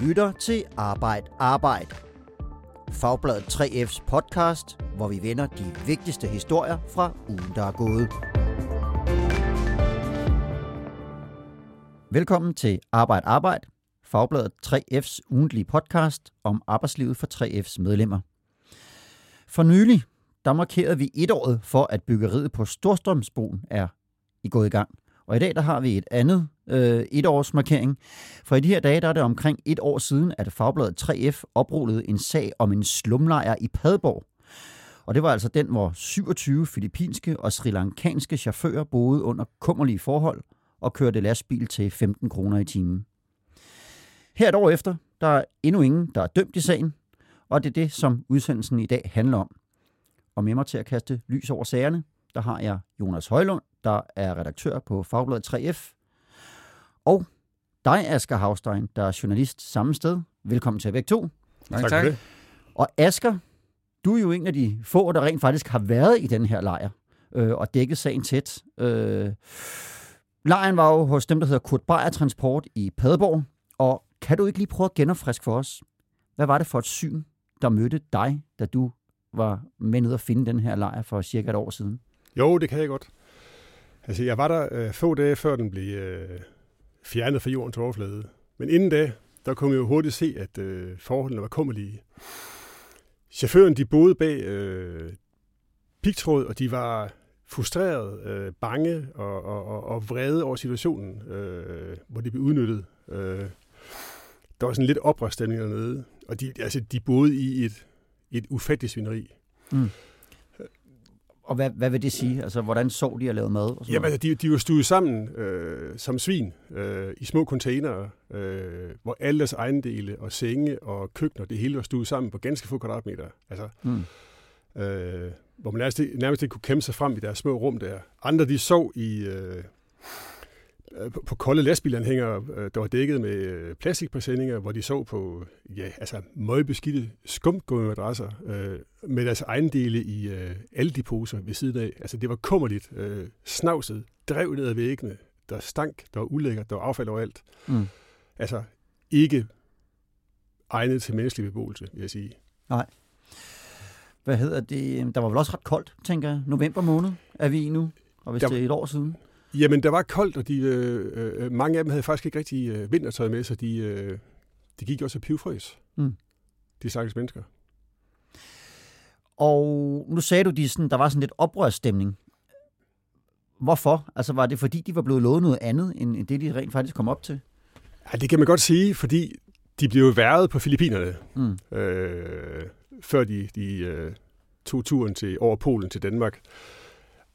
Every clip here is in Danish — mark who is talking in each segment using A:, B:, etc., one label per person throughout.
A: lytter til Arbejd Arbejd. Fagbladet 3F's podcast, hvor vi vender de vigtigste historier fra ugen, der er gået. Velkommen til Arbejd Arbejd, Fagbladet 3F's ugentlige podcast om arbejdslivet for 3F's medlemmer. For nylig, der markerede vi et år for, at byggeriet på Storstrømsbroen er i gået i gang. Og i dag der har vi et andet øh, etårsmarkering. For i de her dage der er det omkring et år siden, at Fagbladet 3F oprullede en sag om en slumlejr i Padborg. Og det var altså den, hvor 27 filippinske og sri lankanske chauffører boede under kummerlige forhold og kørte lastbil til 15 kroner i timen. Her et år efter, der er endnu ingen, der er dømt i sagen, og det er det, som udsendelsen i dag handler om. Og med mig til at kaste lys over sagerne, der har jeg Jonas Højlund, der er redaktør på Fagbladet 3F, og dig, Asger Havstein, der er journalist samme sted. Velkommen til begge to.
B: Tak, tak. tak.
A: Og Asger, du er jo en af de få, der rent faktisk har været i den her lejr øh, og dækket sagen tæt. Øh, lejren var jo hos dem, der hedder Kurt Beyer Transport i Padborg. Og kan du ikke lige prøve at genopfriske for os? Hvad var det for et syn, der mødte dig, da du var med ned og finde den her lejr for cirka et år siden?
B: Jo, det kan jeg godt. Altså, jeg var der øh, få dage før den blev øh, fjernet fra jordens overflade. Men inden da, der kunne jeg jo hurtigt se, at øh, forholdene var kummerlige. Chaufføren, de boede bag øh, pigtråd, og de var frustreret, øh, bange og, og, og, og vrede over situationen, øh, hvor de blev udnyttet. Øh, der var sådan lidt oprørsstemning dernede, og de, altså, de boede i et, et ufatteligt svineri. Mm.
A: Og hvad, hvad vil det sige? Altså, hvordan så de at lave mad? Og
B: sådan Jamen, altså, de, de var stuet sammen øh, som svin øh, i små containere, øh, hvor alle deres ejendele og senge og køkkener, det hele var stuet sammen på ganske få kvadratmeter. Altså, mm. øh, hvor man nærmest, nærmest ikke kunne kæmpe sig frem i deres små rum der. Andre, de sov i... Øh, på, på kolde lastbilanhængere, øh, der var dækket med øh, plastikpræsendinger, hvor de så på ja, altså møgbeskidte skumgående madrasser øh, med deres ejendele i øh, alle de poser ved siden af. Altså det var kummerligt, øh, snavset, drev ned ad væggene, der stank, der var ulækkert, der var affald overalt. Mm. Altså ikke egnet til menneskelig beboelse, vil jeg sige.
A: Nej. Hvad hedder det? Der var vel også ret koldt, tænker jeg. November måned er vi i nu, og hvis der, det er et år siden.
B: Jamen, der var koldt, og de, øh, øh, mange af dem havde faktisk ikke rigtig øh, vintertøj med, så de, øh, de gik også og pivfrøs. Mm. De sagtens mennesker.
A: Og nu sagde du, de sådan, der var sådan lidt oprørsstemning. Hvorfor? Altså var det fordi, de var blevet lovet noget andet, end det de rent faktisk kom op til?
B: Ja, det kan man godt sige, fordi de blev været på Filippinerne, mm. øh, før de, de øh, tog turen til over Polen til Danmark.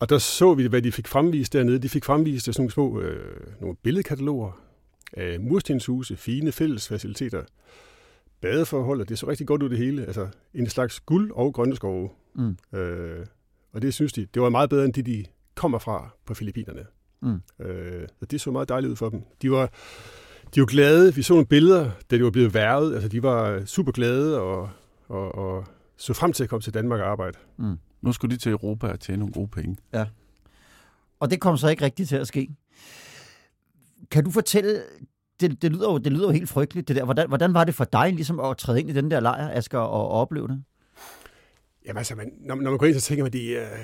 B: Og der så vi, hvad de fik fremvist dernede. De fik fremvist sådan nogle små øh, nogle billedkataloger af murstenshuse, fine fællesfaciliteter, badeforhold, og det så rigtig godt ud det hele. Altså en slags guld og grønne skove. Mm. Øh, og det synes de, det var meget bedre end det, de kommer fra på Filippinerne. Mm. Øh, og det så meget dejligt ud for dem. De var, de var glade. Vi så nogle billeder, da de var blevet værvet. Altså, de var super glade og, og, og så frem til at komme til Danmark og arbejde. Mm.
C: Nu skulle de til Europa og tjene nogle gode penge.
A: Ja. Og det kom så ikke rigtigt til at ske. Kan du fortælle, det, det, lyder, jo, det lyder jo helt frygteligt, det der. Hvordan, hvordan var det for dig ligesom at træde ind i den der lejr, Asger, og, og opleve det?
B: Jamen altså, man, når, når man går ind, så tænker man, det er,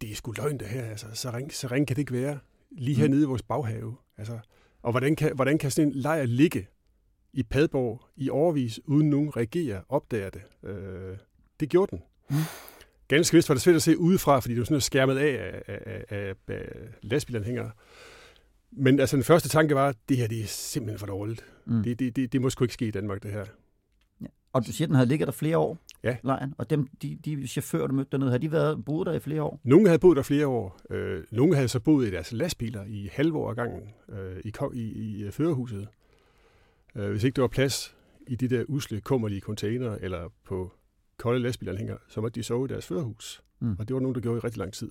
B: det er sgu løgn det her. Altså, så, ring, så ring kan det ikke være. Lige hernede mm. i vores baghave. Altså, og hvordan kan, hvordan kan sådan en lejr ligge i Padborg i overvis, uden nogen reagerer, opdager det? Øh, det gjorde den. Mm. Ganske vist var det svært at se udefra, fordi det var sådan skærmet af af, af, af, af lastbilanhængere. Men altså, den første tanke var, at det her det er simpelthen for dårligt. Mm. Det, det, det, det må sgu ikke ske i Danmark, det her.
A: Ja. Og du siger, at den havde ligget der flere år,
B: ja.
A: lejren, og dem, de, de chauffører, der mødte dernede, har de været boet der i flere år?
B: Nogle havde boet der flere år. Øh, nogle havde så boet i deres lastbiler i halve år gangen øh, i, i, i øh, førerhuset. Øh, hvis ikke der var plads i de der usle, kummerlige container eller på kolde lastbilanhængere, så måtte de sove i deres førerhus. Mm. Og det var nogen, der gjorde i rigtig lang tid.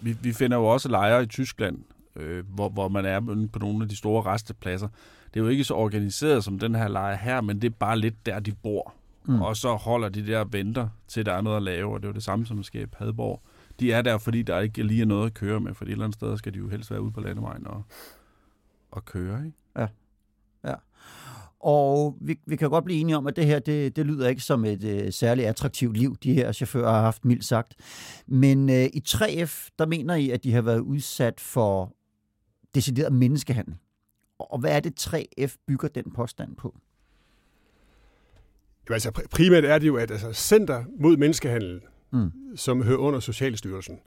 C: Vi, vi finder jo også lejre i Tyskland, øh, hvor, hvor man er på nogle af de store restepladser. Det er jo ikke så organiseret som den her lejr her, men det er bare lidt der, de bor. Mm. Og så holder de der og venter til, der er noget at lave, og det er jo det samme, som der sker i Padborg. De er der, fordi der ikke lige er noget at køre med, for et eller andet sted skal de jo helst være ude på landevejen og, og køre, ikke?
A: Og vi, vi kan godt blive enige om, at det her, det, det lyder ikke som et øh, særligt attraktivt liv, de her chauffører har haft, mildt sagt. Men øh, i 3F, der mener I, at de har været udsat for decideret menneskehandel. Og hvad er det, 3F bygger den påstand på?
B: Jo, altså primært er det jo, at altså, Center mod Menneskehandel, mm. som hører under Socialstyrelsen,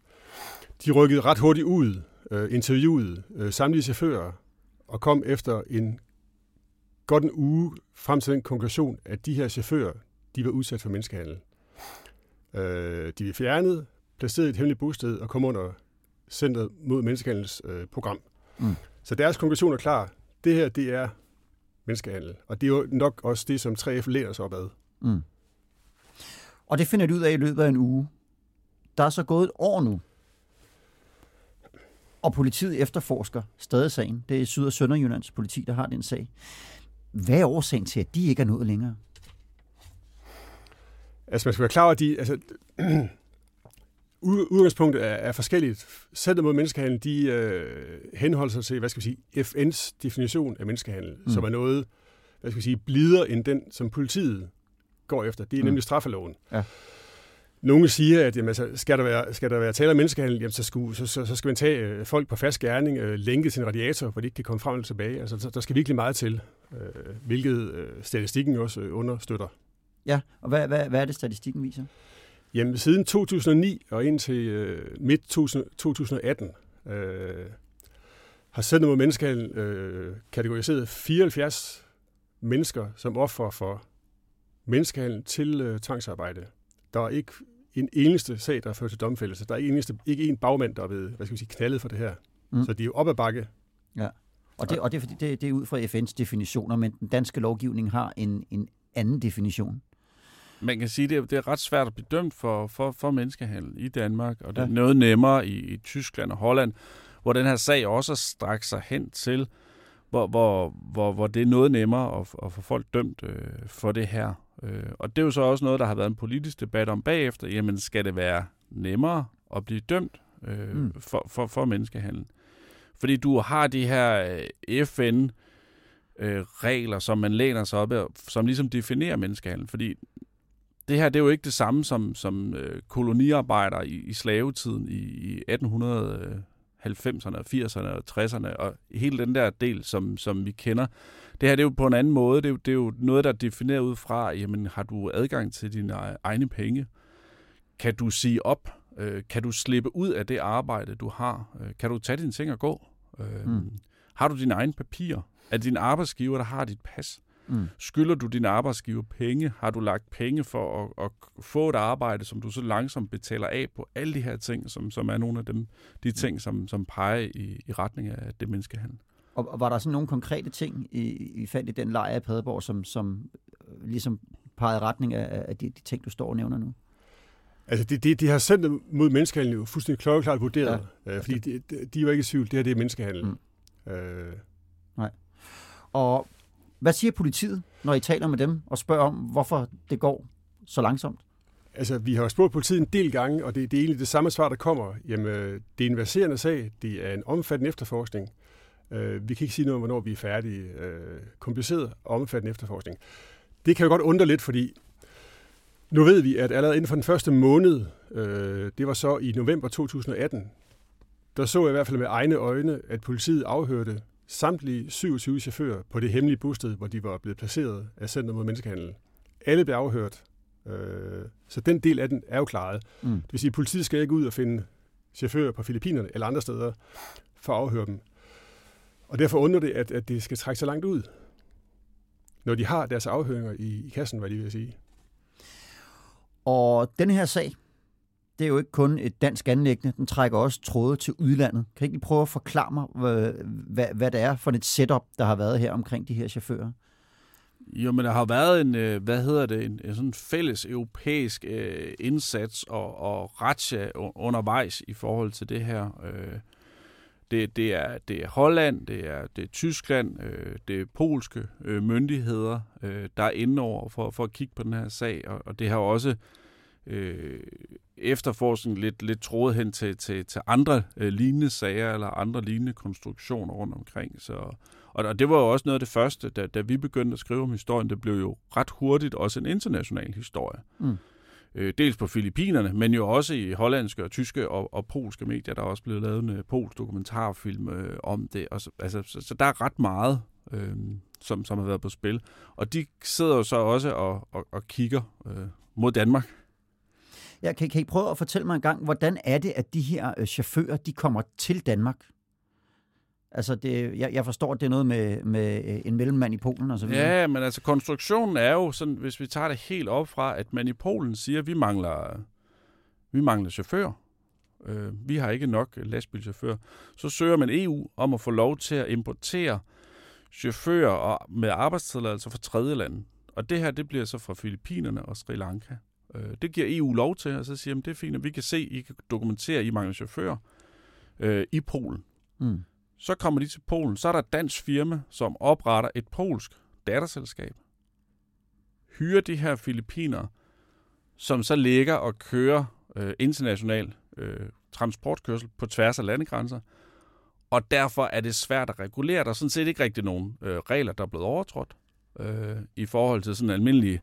B: de rykkede ret hurtigt ud, øh, interviewede øh, samtlige chauffører, og kom efter en godt en uge frem til den konklusion, at de her chauffører, de var udsat for menneskehandel. Øh, de blev fjernet, placeret i et hemmeligt bosted og kom under Centret mod Menneskehandels øh, program. Mm. Så deres konklusion er klar. Det her, det er menneskehandel. Og det er jo nok også det, som 3F lærer sig op ad. Mm.
A: Og det finder du ud af i løbet af en uge. Der er så gået et år nu. Og politiet efterforsker stadig sagen. Det er Syd- og Sønderjyllands politi, der har den sag. Hvad er årsagen til, at de ikke er nået længere?
B: Altså, man skal være klar over, at de, altså, udgangspunktet er, er forskelligt. Sættet mod menneskehandel, de øh, henholder sig til, hvad skal vi sige, FN's definition af menneskehandel, mm. som er noget, hvad skal vi sige, blidere end den, som politiet går efter. Det er mm. nemlig straffeloven. Ja. Nogle siger, at jamen, altså, skal, der være, skal der være tale om menneskehandel, jamen, så, skulle, så, så, så skal man tage øh, folk på fast gerning, øh, lænke til en radiator, hvor de ikke kan komme frem og tilbage. Altså, så, der skal virkelig meget til, øh, hvilket øh, statistikken også øh, understøtter.
A: Ja, og hvad, hvad, hvad er det, statistikken viser?
B: Jamen, siden 2009 og indtil øh, midt 2018 øh, har Center mod Menneskehandel øh, kategoriseret 74 mennesker som offer for menneskehandel til øh, tvangsarbejde. Der er ikke en eneste sag, der er ført til domfældelse. Der er ikke, eneste, ikke en bagmand, der er blevet hvad skal vi sige, knaldet for det her. Mm. Så de er jo op ad bakke.
A: Ja. Og det, og det, det, det er ud fra FN's definitioner, men den danske lovgivning har en, en anden definition.
C: Man kan sige, at det er ret svært at blive dømt for, for, for menneskehandel i Danmark, og det er ja. noget nemmere i, i Tyskland og Holland, hvor den her sag også strækker sig hen til, hvor, hvor, hvor, hvor det er noget nemmere at, at få folk dømt øh, for det her. Øh, og det er jo så også noget, der har været en politisk debat om bagefter. Jamen, skal det være nemmere at blive dømt øh, mm. for, for, for menneskehandel? Fordi du har de her øh, FN øh, regler, som man læner sig op af, som ligesom definerer menneskehandel. Fordi det her det er jo ikke det samme som, som øh, koloniarbejder i, i slavetiden i, i 1890'erne, 80'erne og 60'erne, og hele den der del, som, som vi kender. Det her det er jo på en anden måde. Det er jo, det er jo noget, der er defineret ud fra, jamen har du adgang til dine egne penge? Kan du sige op? Øh, kan du slippe ud af det arbejde, du har? Øh, kan du tage dine ting og gå? Øh, mm. Har du dine egne papirer? Er din arbejdsgiver, der har dit pas? Mm. Skylder du din arbejdsgiver penge? Har du lagt penge for at, at få et arbejde, som du så langsomt betaler af på? Alle de her ting, som, som er nogle af dem, de mm. ting, som, som peger i, i retning af det menneskehandel.
A: Og, og var der sådan nogle konkrete ting i, i fald i den lejr i Padborg, som, som øh, ligesom pegede retning af, af de, de ting, du står og nævner nu?
B: Altså, de, de, de har sendt mod menneskehandel jo fuldstændig klokkeklart vurderet, ja. øh, fordi de, de, de var ikke i tvivl, det her det er menneskehandel. Mm. Øh.
A: Nej. Og hvad siger politiet, når I taler med dem og spørger om, hvorfor det går så langsomt?
B: Altså, vi har spurgt politiet en del gange, og det, det er egentlig det samme svar, der kommer. Jamen, det er en verserende sag, det er en omfattende efterforskning. Uh, vi kan ikke sige noget om, hvornår vi er færdige. Uh, kompliceret og omfattende efterforskning. Det kan jo godt undre lidt, fordi nu ved vi, at allerede inden for den første måned, uh, det var så i november 2018, der så jeg i hvert fald med egne øjne, at politiet afhørte samtlige 27 chauffører på det hemmelige bosted, hvor de var blevet placeret af Center mod Menneskehandel. Alle blev afhørt. Øh, så den del af den er jo klaret. Mm. Det vil sige, at politiet skal ikke ud og finde chauffører på Filippinerne eller andre steder for at afhøre dem. Og derfor undrer det, at, at det skal trække så langt ud, når de har deres afhøringer i, i kassen, hvad de vil sige.
A: Og den her sag, det er jo ikke kun et dansk anlæggende, den trækker også tråde til udlandet. Kan I ikke prøve at forklare mig, hvad, hvad, hvad det er for et setup, der har været her omkring de her chauffører?
C: Jo, men der har været en, øh, hvad hedder det, en, en sådan fælles europæisk øh, indsats og, og retsja undervejs i forhold til det her. Øh, det, det, er, det er Holland, det er, det er Tyskland, øh, det er polske øh, myndigheder, øh, der er inde over for, for at kigge på den her sag, og, og det har også øh, efterforskningen lidt, lidt troet hen til, til, til andre øh, lignende sager eller andre lignende konstruktioner rundt omkring. Så, og, og det var jo også noget af det første, da, da vi begyndte at skrive om historien. Det blev jo ret hurtigt også en international historie. Mm. Øh, dels på Filippinerne, men jo også i hollandske og tyske og, og polske medier. Der er også blevet lavet en øh, polsk dokumentarfilm øh, om det. Og så, altså, så, så der er ret meget, øh, som, som har været på spil. Og de sidder jo så også og, og, og kigger øh, mod Danmark
A: Ja, kan, kan I prøve at fortælle mig en gang, hvordan er det, at de her øh, chauffører, de kommer til Danmark? Altså, det, jeg, jeg forstår, at det er noget med, med øh, en mellemmand i Polen og så videre.
C: Ja, men altså, konstruktionen er jo sådan, hvis vi tager det helt op fra, at man i Polen siger, at vi mangler, vi mangler chauffører. Øh, vi har ikke nok lastbilchauffører. Så søger man EU om at få lov til at importere chauffører med arbejdstilladelse fra tredje lande. Og det her, det bliver så fra Filippinerne og Sri Lanka. Øh, det giver EU lov til, og så siger de, det er fint, at vi kan se, I kan dokumentere, at I mangler chauffører øh, i Polen. Mm. Så kommer de til Polen, så er der et dansk firma, som opretter et polsk datterselskab. Hyrer de her filipiner, som så ligger og kører øh, international øh, transportkørsel på tværs af landegrænser, og derfor er det svært at regulere. Der er sådan set ikke rigtig nogen øh, regler, der er blevet overtrådt øh, i forhold til sådan almindelige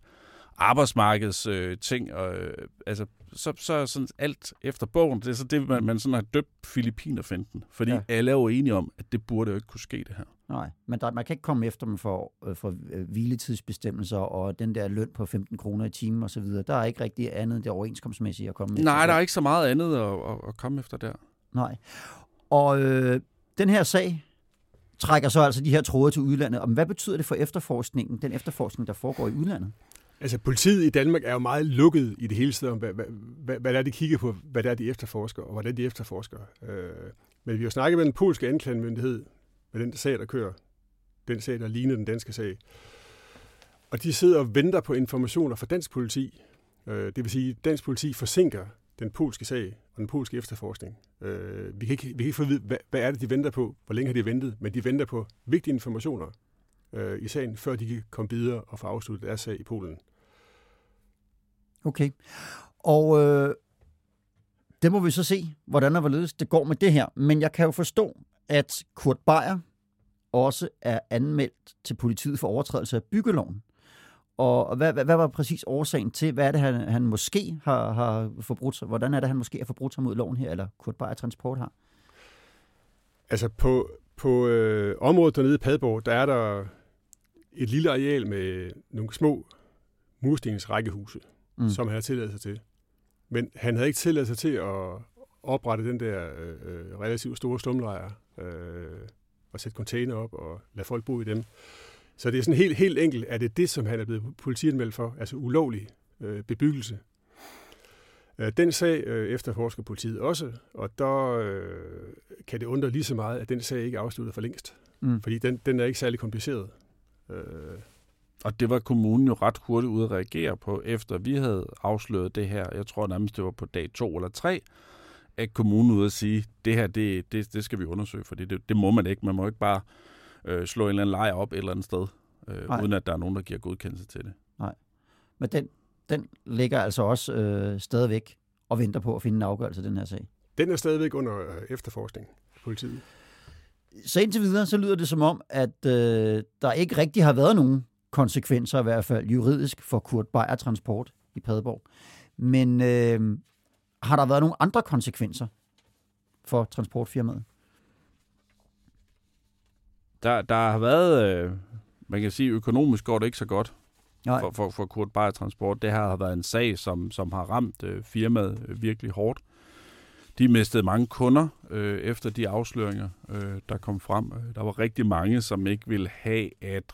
C: arbejdsmarkeds øh, ting. Og, øh, altså, så, så er sådan alt efter bogen. Det er så det, man, man sådan har døbt Filippinerfinden. Fordi ja. alle er jo enige om, at det burde jo ikke kunne ske, det her.
A: Nej, men der, man kan ikke komme efter dem for, øh, for øh, hviletidsbestemmelser og den der løn på 15 kroner i timen osv. Der er ikke rigtig andet det overenskomstmæssige at komme
C: efter. Nej, der er ikke så meget andet at, at, at komme efter der.
A: Nej. Og øh, den her sag trækker så altså de her tråde til udlandet. Og hvad betyder det for efterforskningen, den efterforskning, der foregår i udlandet?
B: Altså, politiet i Danmark er jo meget lukket i det hele taget om, hvad, hvad, hvad, hvad er, de kigger på, hvad det er, de efterforsker, og hvordan de efterforsker. Øh, men vi har snakket med den polske anklagemyndighed, med den sag, der kører. Den sag, der ligner den danske sag. Og de sidder og venter på informationer fra dansk politi. Øh, det vil sige, at dansk politi forsinker den polske sag og den polske efterforskning. Øh, vi, kan ikke, vi kan ikke få at vide, hvad, hvad er det, de venter på, hvor længe har de ventet, men de venter på vigtige informationer øh, i sagen, før de kan komme videre og få afsluttet deres sag i Polen.
A: Okay. Og øh, det må vi så se, hvordan og hvorledes det går med det her. Men jeg kan jo forstå, at Kurt Beyer også er anmeldt til politiet for overtrædelse af byggeloven. Og hvad, hvad, hvad var præcis årsagen til? Hvad er det, han, han måske har, har forbrudt sig? Hvordan er det, han måske har forbrudt sig mod loven her, eller Kurt Beyer Transport har?
B: Altså på, på øh, området dernede i Padborg, der er der et lille areal med nogle små murstensrækkehuse mm. som han havde tilladelse til. Men han havde ikke tilladelse til at oprette den der øh, relativt store slumlejr øh, og sætte container op og lade folk bo i dem. Så det er sådan helt, helt enkelt, at det er det, som han er blevet politianmeldt for, altså ulovlig øh, bebyggelse. Øh, den sag øh, efterforsker politiet også, og der øh, kan det undre lige så meget, at den sag ikke er afsluttet for længst. Mm. Fordi den, den er ikke særlig kompliceret. Øh,
C: og det var kommunen jo ret hurtigt ude at reagere på, efter vi havde afsløret det her. Jeg tror nærmest, det var på dag to eller tre, at kommunen ude at sige, det her, det, det, det skal vi undersøge, for det, det må man ikke. Man må ikke bare øh, slå en eller anden lejr op et eller andet sted, øh, uden at der er nogen, der giver godkendelse til det.
A: Nej. Men den, den ligger altså også øh, stadigvæk og venter på at finde en afgørelse den her sag.
B: Den er stadigvæk under øh, efterforskning politiet.
A: Så indtil videre, så lyder det som om, at øh, der ikke rigtig har været nogen konsekvenser, i hvert fald juridisk, for Kurt Beyer Transport i Padborg. Men øh, har der været nogle andre konsekvenser for transportfirmaet?
C: Der, der har været, øh, man kan sige, økonomisk går det ikke så godt for, for, for Kurt Beyer Transport. Det her har været en sag, som, som har ramt øh, firmaet øh, virkelig hårdt. De mistede mange kunder øh, efter de afsløringer, øh, der kom frem. Der var rigtig mange, som ikke ville have, at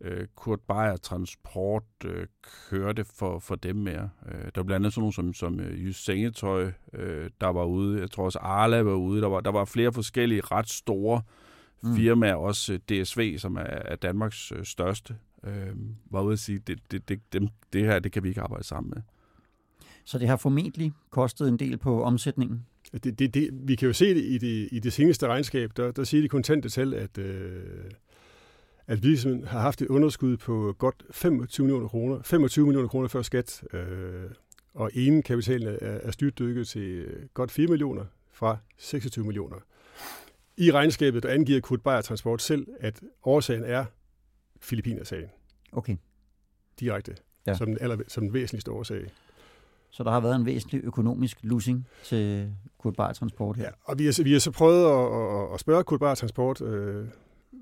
C: øh, Kurt Beyer Transport øh, kørte for, for dem mere. Øh, der var blandt andet sådan nogle som, som øh, Jys Sengetøj, øh, der var ude. Jeg tror også Arla var ude. Der var, der var flere forskellige ret store mm. firmaer, også øh, DSV, som er, er Danmarks øh, største, øh, var ude at sige, det, det, det, det, det her, det kan vi ikke arbejde sammen med.
A: Så det har formentlig kostet en del på omsætningen?
B: Det, det, det, vi kan jo se det i det, i det seneste regnskab, der, der siger de kontante tal, at øh, at virksomheden har haft et underskud på godt 25 millioner kroner, 25 millioner kroner før skat, øh, og egenkapitalen er, er styrtdykket til øh, godt 4 millioner fra 26 millioner. I regnskabet der angiver Kurt Beyer Transport selv, at årsagen er Filippinersagen.
A: Okay.
B: Direkte.
A: Ja.
B: Som, den aller, som den væsentligste årsag.
A: Så der har været en væsentlig økonomisk losing til Kurt Beyer Transport her.
B: Ja, og vi har, vi har så prøvet at, at, at spørge Kurt Beyer Transport, øh,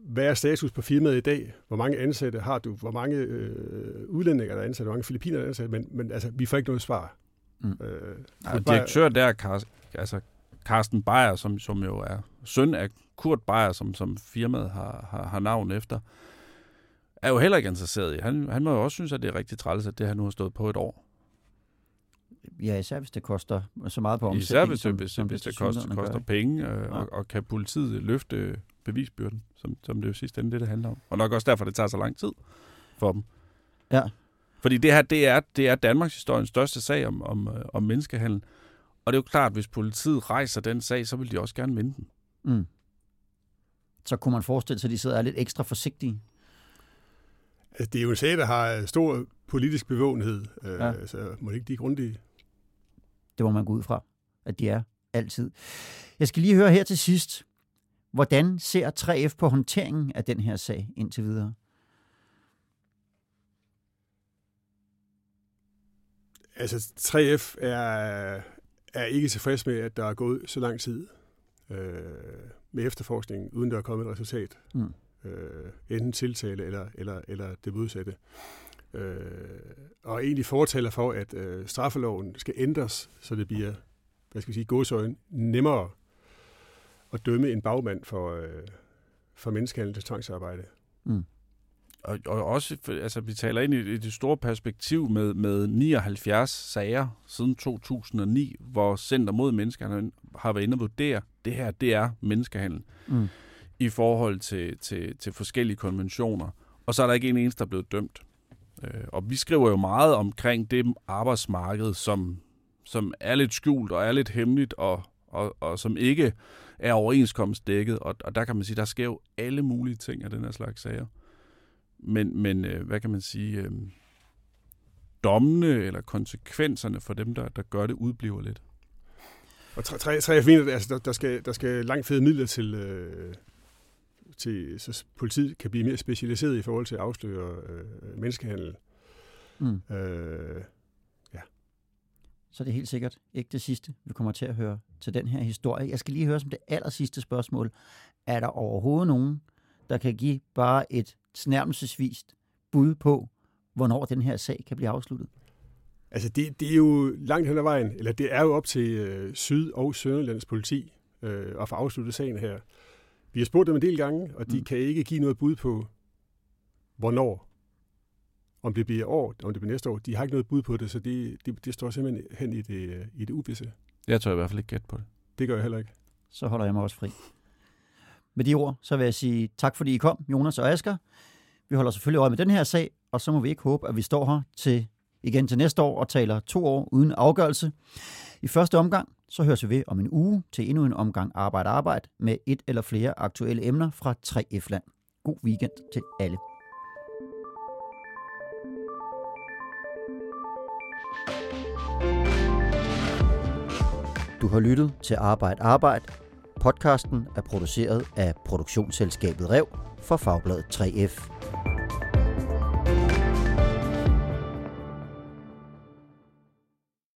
B: hvad er status på firmaet i dag? Hvor mange ansatte har du? Hvor mange øh, udlændinge er der ansat? Hvor mange filippiner er der ansat? Men, men altså, vi får ikke noget svar.
A: Mm.
B: Øh, Beyer-
C: direktør der, Karsten, altså Carsten Beyer, som, som jo er søn af Kurt Beyer, som, som firmaet har, har, har navn efter, er jo heller ikke interesseret i. Han, han må jo også synes, at det er rigtig træls, at det her nu har stået på et år.
A: Ja, især hvis det koster så meget på omsætning.
C: Især hvis,
A: som-
C: det, hvis,
A: som
C: hvis det
A: tilsyneladende
C: koster, koster penge, øh,
A: Ja.
C: og, og kan politiet løfte bevisbyrden, som, som det jo sidste ende det, det handler om. Og nok også derfor, det tager så lang tid for dem.
A: Ja.
C: Fordi det her, det er, det er Danmarks historiens største sag om, om, øh, om menneskehandel. Og det er jo klart, at hvis politiet rejser den sag, så vil de også gerne vinde den.
A: Mm. Så kunne man forestille sig, at de sidder er lidt ekstra forsigtige.
B: altså, det er jo en sag, der har stor politisk bevågenhed. Øh,
A: Ja.
B: ja. Så må det ikke de grundige?
A: Det må man gå ud fra, at de er altid. Jeg skal lige høre her til sidst. Hvordan ser 3F på håndteringen af den her sag indtil videre?
B: Altså, 3F er, er ikke tilfreds med, at der er gået så lang tid øh, med efterforskningen, uden der er kommet et resultat.
A: Mm.
B: Øh, enten tiltale eller, eller, eller det modsatte. Øh, og egentlig fortaler for, at øh, straffeloven skal ændres, så det bliver, hvad skal vi sige, godsøjen nemmere at dømme en bagmand for, øh, for menneskehandel til tvangsarbejde.
A: Mm.
C: Og, og også, for- altså vi taler ind i, i det store perspektiv med, med 79 sager siden 2009, hvor Center mod Menneskehandel har været inde og vurdere, det her, det er menneskehandel
A: Mm.
C: i forhold til, til, til forskellige konventioner. Og så er der ikke en eneste, der er blevet dømt. Øh, og vi skriver jo meget omkring det arbejdsmarked, som, som er lidt skjult og er lidt hemmeligt, og, og, og som ikke er overenskomstdækket. Og, og der kan man sige, der sker jo alle mulige ting af den her slags sager. Men, men øh, hvad kan man sige, øh, dommene eller konsekvenserne for dem, der, der gør det, udbliver lidt.
B: Og 3F mener, at altså, der, der, skal, der skal langt fede midler til, øh, til, så politiet kan blive mere specialiseret i forhold til at afsløre øh, menneskehandel.
A: Mm.
B: Øh,
A: Så det er helt sikkert ikke det sidste, vi kommer til at høre til den her historie. Jeg skal lige høre som det aller sidste spørgsmål. Er der overhovedet nogen, der kan give bare et snærmelsesvist bud på, hvornår den her sag kan blive afsluttet?
B: altså, det, det er jo langt hen ad vejen, eller det er jo op til øh, Syd- og Sønderlands politi øh, at få afsluttet sagen her. Vi har spurgt dem en del gange, og de
A: mm.
B: kan ikke give noget bud på, hvornår. Om det bliver år, om det bliver næste år. De har ikke noget bud på det, så det, det, det står simpelthen hen i det, i det uvisse.
C: Jeg tør i hvert fald ikke gætte på det.
B: Det gør jeg heller ikke.
A: Så holder jeg mig også fri. Med de ord, så vil jeg sige tak, fordi I kom, Jonas og Asger. Vi holder selvfølgelig øje med den her sag, og så må vi ikke håbe, at vi står her til igen til næste år og taler to år uden afgørelse. I første omgang, så høres vi ved om en uge til endnu en omgang Arbejde Arbejde med et eller flere aktuelle emner fra 3F-land. God weekend til alle. Du har lyttet til Arbejde Arbejde. Podcasten er produceret af produktionsselskabet Rev for Fagbladet 3F.